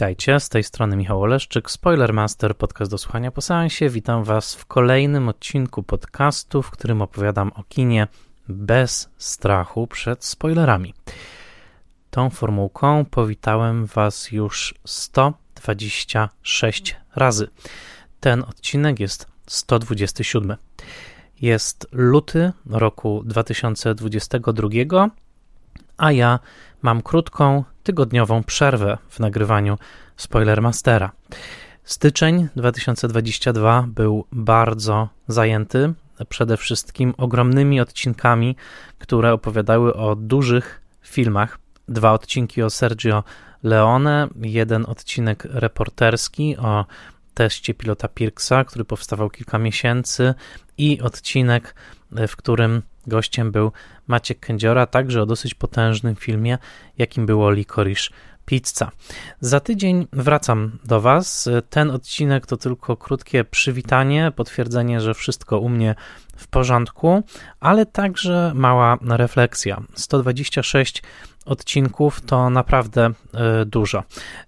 Witajcie, z tej strony Michał Oleszczyk, Spoilermaster, podcast do słuchania po seansie. Witam Was w kolejnym odcinku podcastu, w którym opowiadam o kinie bez strachu przed spoilerami. Tą formułką powitałem Was już 126 razy. Ten odcinek jest 127. Jest luty roku 2022, a ja mam krótką, tygodniową przerwę w nagrywaniu Spoilermastera. Styczeń 2022 był bardzo zajęty, przede wszystkim ogromnymi odcinkami, które opowiadały o dużych filmach. Dwa odcinki o Sergio Leone, jeden odcinek reporterski o teście pilota Pirksa, który powstawał kilka miesięcy, i odcinek, w którym gościem był Maciek Kędziora, także o dosyć potężnym filmie, jakim było Licorice Pizza. Za tydzień wracam do Was. Ten odcinek to tylko krótkie przywitanie, potwierdzenie, że wszystko u mnie w porządku, ale także mała refleksja. 126 odcinków to naprawdę e, dużo.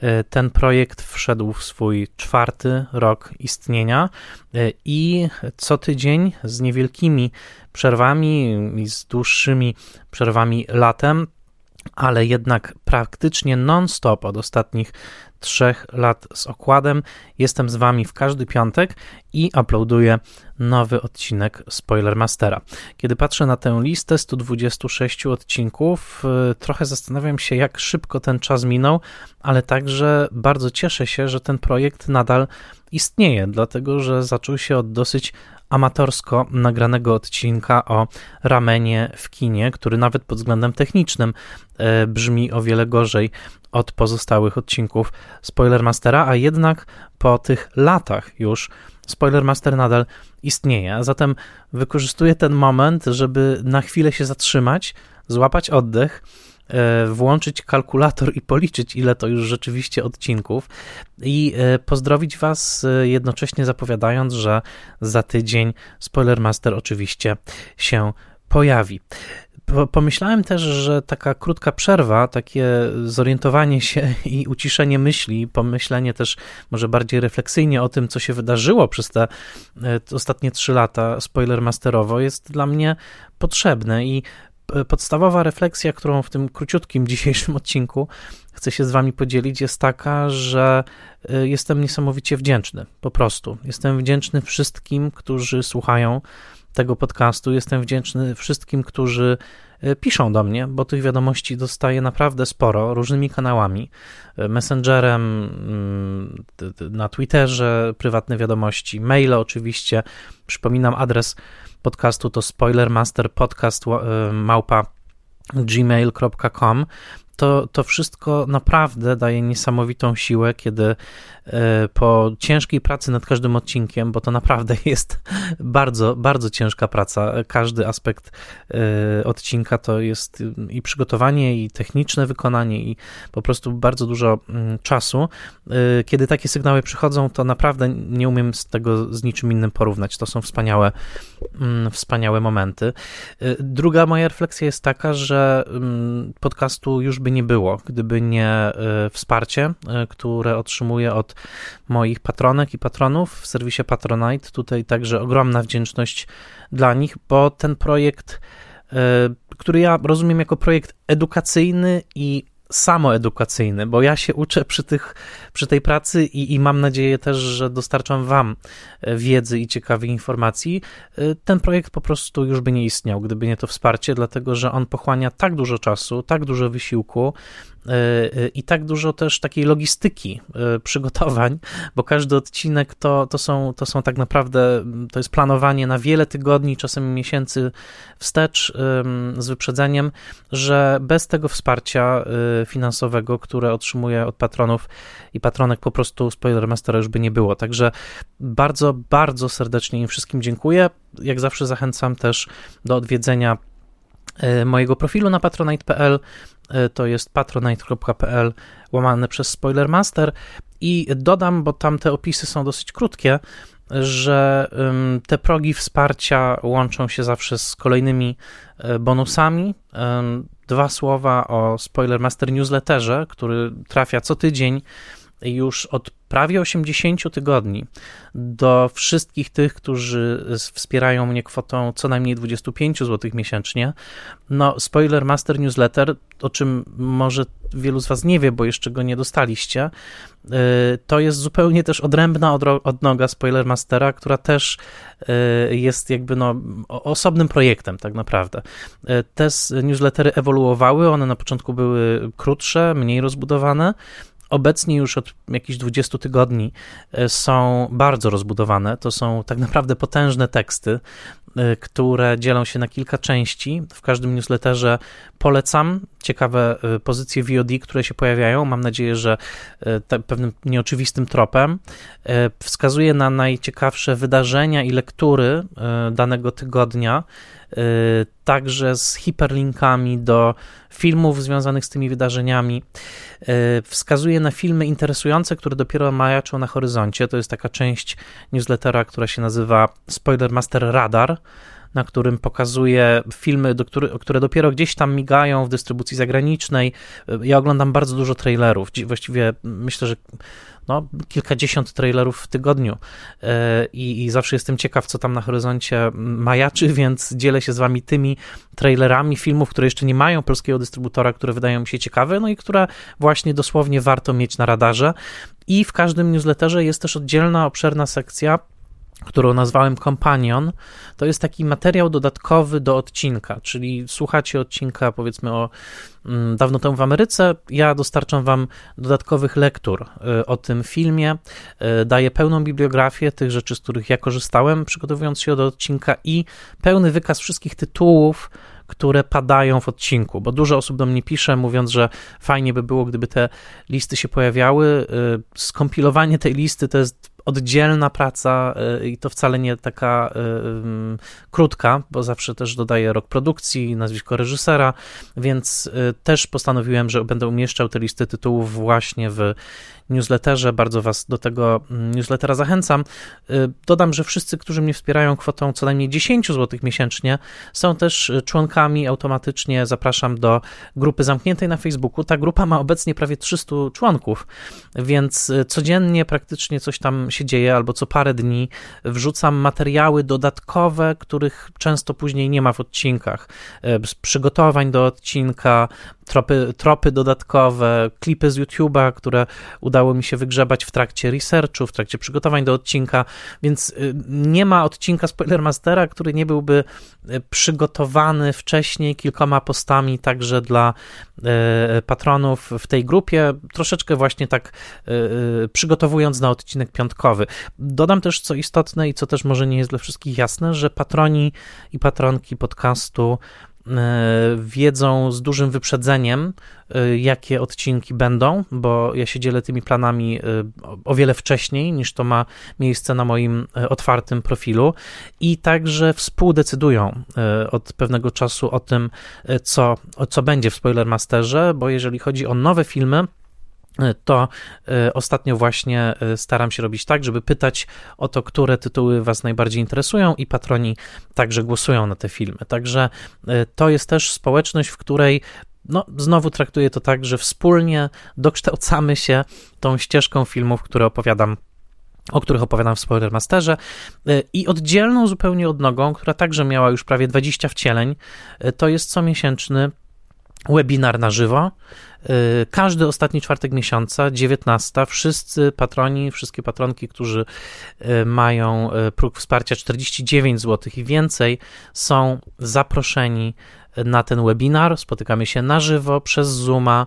E, ten projekt wszedł w swój czwarty rok istnienia e, i co tydzień z niewielkimi przerwami i z dłuższymi przerwami latem ale jednak praktycznie non-stop od ostatnich trzech lat z okładem. Jestem z Wami w każdy piątek i uploaduję nowy odcinek Spoilermastera. Kiedy patrzę na tę listę 126 odcinków, y, trochę zastanawiam się, jak szybko ten czas minął, ale także bardzo cieszę się, że ten projekt nadal istnieje, dlatego że zaczął się od dosyć amatorsko nagranego odcinka o ramenie w kinie, który nawet pod względem technicznym e, brzmi o wiele gorzej od pozostałych odcinków Spoilermastera, a jednak po tych latach już Spoilermaster nadal istnieje. Zatem wykorzystuję ten moment, żeby na chwilę się zatrzymać, złapać oddech włączyć kalkulator i policzyć, ile to już rzeczywiście odcinków, i e, pozdrowić Was, e, jednocześnie zapowiadając, że za tydzień Spoilermaster oczywiście się pojawi. Pomyślałem też, że taka krótka przerwa, takie zorientowanie się i uciszenie myśli, pomyślenie też może bardziej refleksyjnie o tym, co się wydarzyło przez te ostatnie trzy lata spoilermasterowo, jest dla mnie potrzebne i podstawowa refleksja, którą w tym króciutkim dzisiejszym odcinku chcę się z Wami podzielić, jest taka, że y, jestem niesamowicie wdzięczny. Po prostu. Jestem wdzięczny wszystkim, którzy słuchają tego podcastu. Jestem wdzięczny wszystkim, którzy y, piszą do mnie, bo tych wiadomości dostaję naprawdę sporo różnymi kanałami. Y, messengerem, mm, na Twitterze, prywatne wiadomości, maile oczywiście. Przypominam adres podcastu to spoilermasterpodcast e, małpa gmail.com to, to wszystko naprawdę daje niesamowitą siłę, kiedy e, po ciężkiej pracy nad każdym odcinkiem, bo to naprawdę jest bardzo, bardzo ciężka praca. Każdy aspekt e, odcinka to jest i przygotowanie, i techniczne wykonanie, i po prostu bardzo dużo mm, czasu. E, kiedy takie sygnały przychodzą, to naprawdę nie umiem z tego z niczym innym porównać. To są wspaniałe, mm, wspaniałe momenty. Druga moja refleksja jest taka, że mm, podcastu już by by nie było, gdyby nie e, wsparcie, e, które otrzymuję od moich patronek i patronów w serwisie Patronite. Tutaj także ogromna wdzięczność dla nich, bo ten projekt, e, który ja rozumiem jako projekt edukacyjny i samoedukacyjny, bo ja się uczę przy, tych, przy tej pracy i, i mam nadzieję też, że dostarczam Wam wiedzy i ciekawych informacji. Ten projekt po prostu już by nie istniał, gdyby nie to wsparcie, dlatego że on pochłania tak dużo czasu, tak dużo wysiłku, E, e, i tak dużo też takiej logistyki e, przygotowań, bo każdy odcinek to, to, są, to są tak naprawdę, to jest planowanie na wiele tygodni, czasem miesięcy wstecz z wyprzedzeniem, że bez tego wsparcia finansowego, które otrzymuję od patronów i patronek, po prostu Spoilermastera już by nie było. Także bardzo, bardzo serdecznie im wszystkim dziękuję. Jak zawsze zachęcam też do odwiedzenia mojego profilu na patronite.pl. E, to jest patronite.pl łamane przez Spoilermaster i dodam, bo tam te opisy są dosyć krótkie, że te progi wsparcia łączą się zawsze z kolejnymi e, bonusami. Dwa słowa o Spoilermaster newsletterze, który trafia co tydzień już od prawie 80 tygodni do wszystkich tych, którzy wspierają mnie kwotą co najmniej 25 zł miesięcznie. No, Spoiler Master Newsletter, o czym może wielu z Was nie wie, bo jeszcze go nie dostaliście, y, to jest zupełnie też odrębna odnoga Spoiler Mastera, która też y, jest jakby no, osobnym projektem tak naprawdę. Y, te newslettery ewoluowały, one na początku były krótsze, mniej rozbudowane, obecnie już od jakichś 20 tygodni e, są bardzo rozbudowane. To są tak naprawdę potężne teksty, e, które dzielą się na kilka części. W każdym newsletterze polecam ciekawe e, pozycje VOD, które się pojawiają. Mam nadzieję, że pewnym nieoczywistym tropem wskazuje na najciekawsze wydarzenia i lektury danego tygodnia także z hiperlinkami do filmów związanych z tymi wydarzeniami. Y, wskazuje na filmy interesujące, które dopiero majaczą na horyzoncie. To jest taka część newslettera, która się nazywa Spoiler Master Radar na którym pokazuje filmy, do który, które dopiero gdzieś tam migają w dystrybucji zagranicznej. Ja oglądam bardzo dużo trailerów. Właściwie myślę, że no, kilkadziesiąt trailerów w tygodniu e, I, i zawsze jestem ciekaw, co tam na horyzoncie majaczy, więc dzielę się z wami tymi trailerami filmów, które jeszcze nie mają polskiego dystrybutora, które wydają mi się ciekawe, no i które właśnie dosłownie warto mieć na radarze. I w każdym newsletterze jest też oddzielna, obszerna sekcja którą nazwałem Companion, to jest taki materiał dodatkowy do odcinka, czyli słuchacie odcinka powiedzmy o mm, dawno temu w Ameryce, ja dostarczam wam dodatkowych lektur y, o tym filmie, y, daję pełną bibliografię tych rzeczy, z których ja korzystałem przygotowując się do odcinka i pełny wykaz wszystkich tytułów, które padają w odcinku, bo dużo osób do mnie pisze, mówiąc, że fajnie by było, gdyby te listy się pojawiały. Y, skompilowanie tej listy to jest oddzielna praca y, i to wcale nie taka y, krótka, bo zawsze też dodaję rok produkcji, nazwisko reżysera, więc y, też postanowiłem, że będę umieszczał te listy tytułów właśnie w newsletterze. Bardzo Was do tego mm, newslettera zachęcam. Dodam, że wszyscy, którzy mnie wspierają kwotą co najmniej 10 zł miesięcznie, są też członkami. Automatycznie zapraszam do grupy zamkniętej na Facebooku. Ta grupa ma obecnie prawie 300 członków, więc codziennie praktycznie coś tam się dzieje, albo co parę dni wrzucam materiały dodatkowe, których często później nie ma w odcinkach. Z przygotowań do odcinka, tropy, tropy dodatkowe, klipy z YouTube'a, które udało mi się wygrzebać w trakcie researchu, w trakcie przygotowań do odcinka, więc y, nie ma odcinka Spoilermastera, który nie byłby y, przygotowany wcześniej kilkoma postami także dla patronów w tej grupie, troszeczkę właśnie tak przygotowując na odcinek piątkowy. Dodam też, co istotne i co też może nie jest dla wszystkich jasne, że patroni i patronki podcastu E, wiedzą z dużym wyprzedzeniem, e, jakie odcinki będą, bo ja się dzielę tymi planami e, o wiele wcześniej niż to ma miejsce na moim otwartym profilu. I także współdecydują od pewnego czasu o tym, co, co będzie w Spoilermasterze, bo jeżeli chodzi o nowe filmy, to e, ostatnio właśnie e, staram się robić tak, żeby pytać o to, które tytuły Was najbardziej interesują i patroni także głosują na te filmy. Także e, to jest też społeczność, w której no, znowu traktuję to tak, że wspólnie dokształcamy się tą ścieżką filmów, które opowiadam o których opowiadam w Spoilermasterze i oddzielną zupełnie odnogą, która także miała już prawie 20 wcieleń, to jest comiesięczny webinar na żywo. Y, każdy ostatni czwartek miesiąca, 19, wszyscy patroni, wszystkie patronki, którzy y, mają y, próg wsparcia 49 zł i więcej, są zaproszeni na ten webinar. Spotykamy się na żywo przez Zooma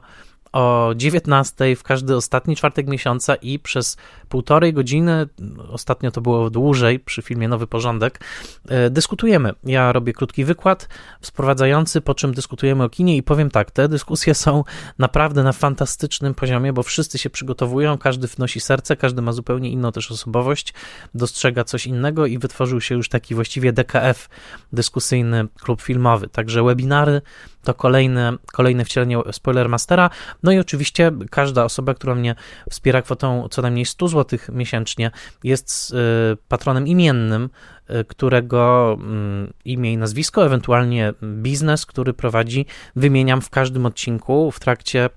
o 19 w każdy ostatni czwartek miesiąca i przez półtorej godziny, ostatnio to było dłużej przy filmie Nowy Porządek, e, dyskutujemy. Ja robię krótki wykład sprowadzający, po czym dyskutujemy o kinie i powiem tak, te dyskusje są naprawdę na fantastycznym poziomie, bo wszyscy się przygotowują, każdy wnosi serce, każdy ma zupełnie inną też osobowość, dostrzega coś innego i wytworzył się już taki właściwie DKF, dyskusyjny klub filmowy. Także webinary to kolejne, kolejne wcielenie Spoilermastera. No i oczywiście każda osoba, która mnie wspiera kwotą co najmniej 100 zł miesięcznie, jest y, patronem imiennym, y, którego mm, imię i nazwisko, ewentualnie biznes, który prowadzi, wymieniam w każdym odcinku w trakcie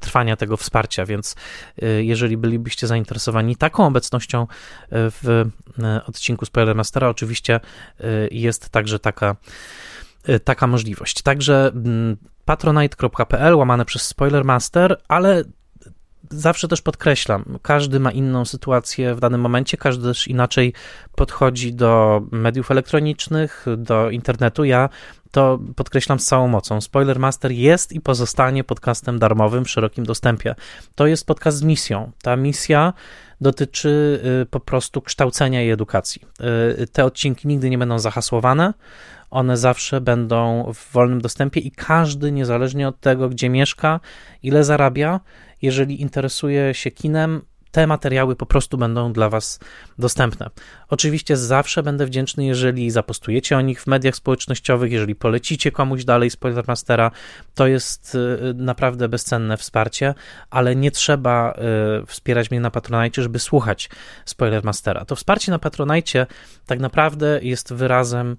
trwania tego wsparcia, więc jeżeli bylibyście zainteresowani taką obecnością w odcinku Spoilermastera, oczywiście jest także taka taka możliwość. Także mm, patronite.pl łamane przez Spoilermaster, ale zawsze też podkreślam, każdy ma inną sytuację w danym momencie, każdy też inaczej podchodzi do mediów elektronicznych, do internetu. Ja to podkreślam z całą mocą. Spoilermaster jest i pozostanie podcastem darmowym w szerokim dostępie. To jest podcast z misją. Ta misja dotyczy y, po prostu kształcenia i edukacji. Y, te odcinki nigdy nie będą zahasłowane one zawsze będą w wolnym dostępie i każdy, niezależnie od tego, gdzie mieszka, ile zarabia, jeżeli interesuje się kinem, te materiały po prostu będą dla Was dostępne. Oczywiście zawsze będę wdzięczny, jeżeli zapostujecie o nich w mediach społecznościowych, jeżeli polecicie komuś dalej Spoilermastera, to jest y, naprawdę bezcenne wsparcie, ale nie trzeba y, wspierać mnie na Patronite, żeby słuchać Spoilermastera. To wsparcie na Patronite tak naprawdę jest wyrazem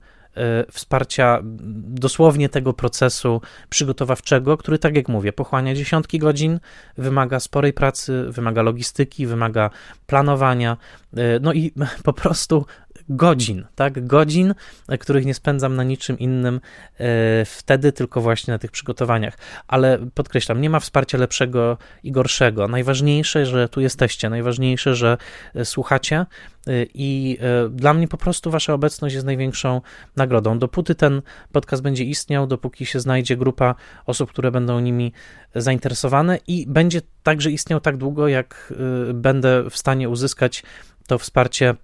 wsparcia dosłownie tego procesu przygotowawczego, który, tak jak mówię, pochłania dziesiątki godzin, wymaga sporej pracy, wymaga logistyki, wymaga planowania, e, no i po prostu godzin, tak? Godzin, których nie spędzam na niczym innym e, wtedy, tylko właśnie na tych przygotowaniach. Ale podkreślam, nie ma wsparcia lepszego i gorszego. Najważniejsze, że tu jesteście, najważniejsze, że e, słuchacie e, i dla mnie po prostu wasza obecność jest największą nagrodą. Dopóty ten podcast będzie istniał, dopóki się znajdzie grupa osób, które będą nimi zainteresowane i będzie także istniał tak długo, jak będę w stanie uzyskać to wsparcie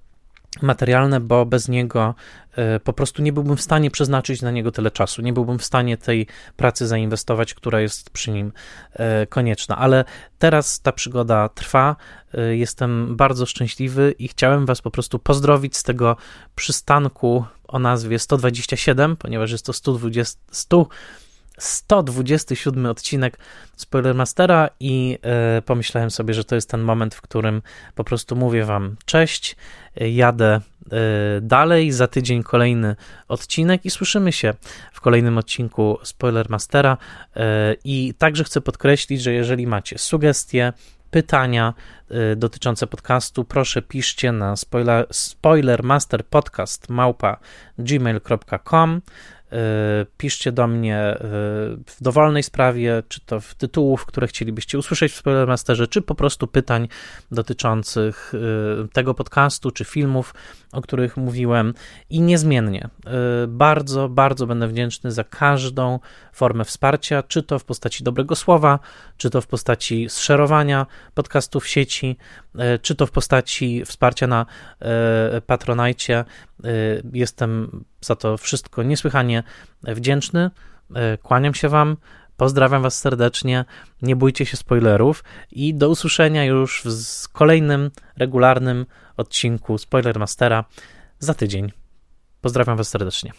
materialne, bo bez niego e, po prostu nie byłbym w stanie przeznaczyć na niego tyle czasu, nie byłbym w stanie tej pracy zainwestować, która jest przy nim e, konieczna. Ale teraz ta przygoda trwa, e, jestem bardzo szczęśliwy i chciałem Was po prostu pozdrowić z tego przystanku o nazwie 127, ponieważ jest to 120, 100 127 odcinek Spoilermastera i e, pomyślałem sobie, że to jest ten moment, w którym po prostu mówię wam cześć, jadę e, dalej, za tydzień kolejny odcinek i słyszymy się w kolejnym odcinku Spoilermastera e, i także chcę podkreślić, że jeżeli macie sugestie, pytania dotyczące podcastu, proszę piszcie na spoiler, spoilermasterpodcast małpa gmail.com piszcie do mnie e, w dowolnej sprawie, czy to w tytułów, które chcielibyście usłyszeć w Spoilermasterze, czy po prostu pytań dotyczących e, tego podcastu, czy filmów, o których mówiłem i niezmiennie. Bardzo, bardzo będę wdzięczny za każdą formę wsparcia, czy to w postaci dobrego słowa, czy to w postaci zszerowania podcastów w sieci, czy to w postaci wsparcia na Patronajcie. Jestem za to wszystko niesłychanie wdzięczny. E, kłaniam się Wam, pozdrawiam Was serdecznie, nie bójcie się spoilerów i do usłyszenia już w kolejnym regularnym odcinku Spoilermastera za tydzień. Pozdrawiam Was serdecznie.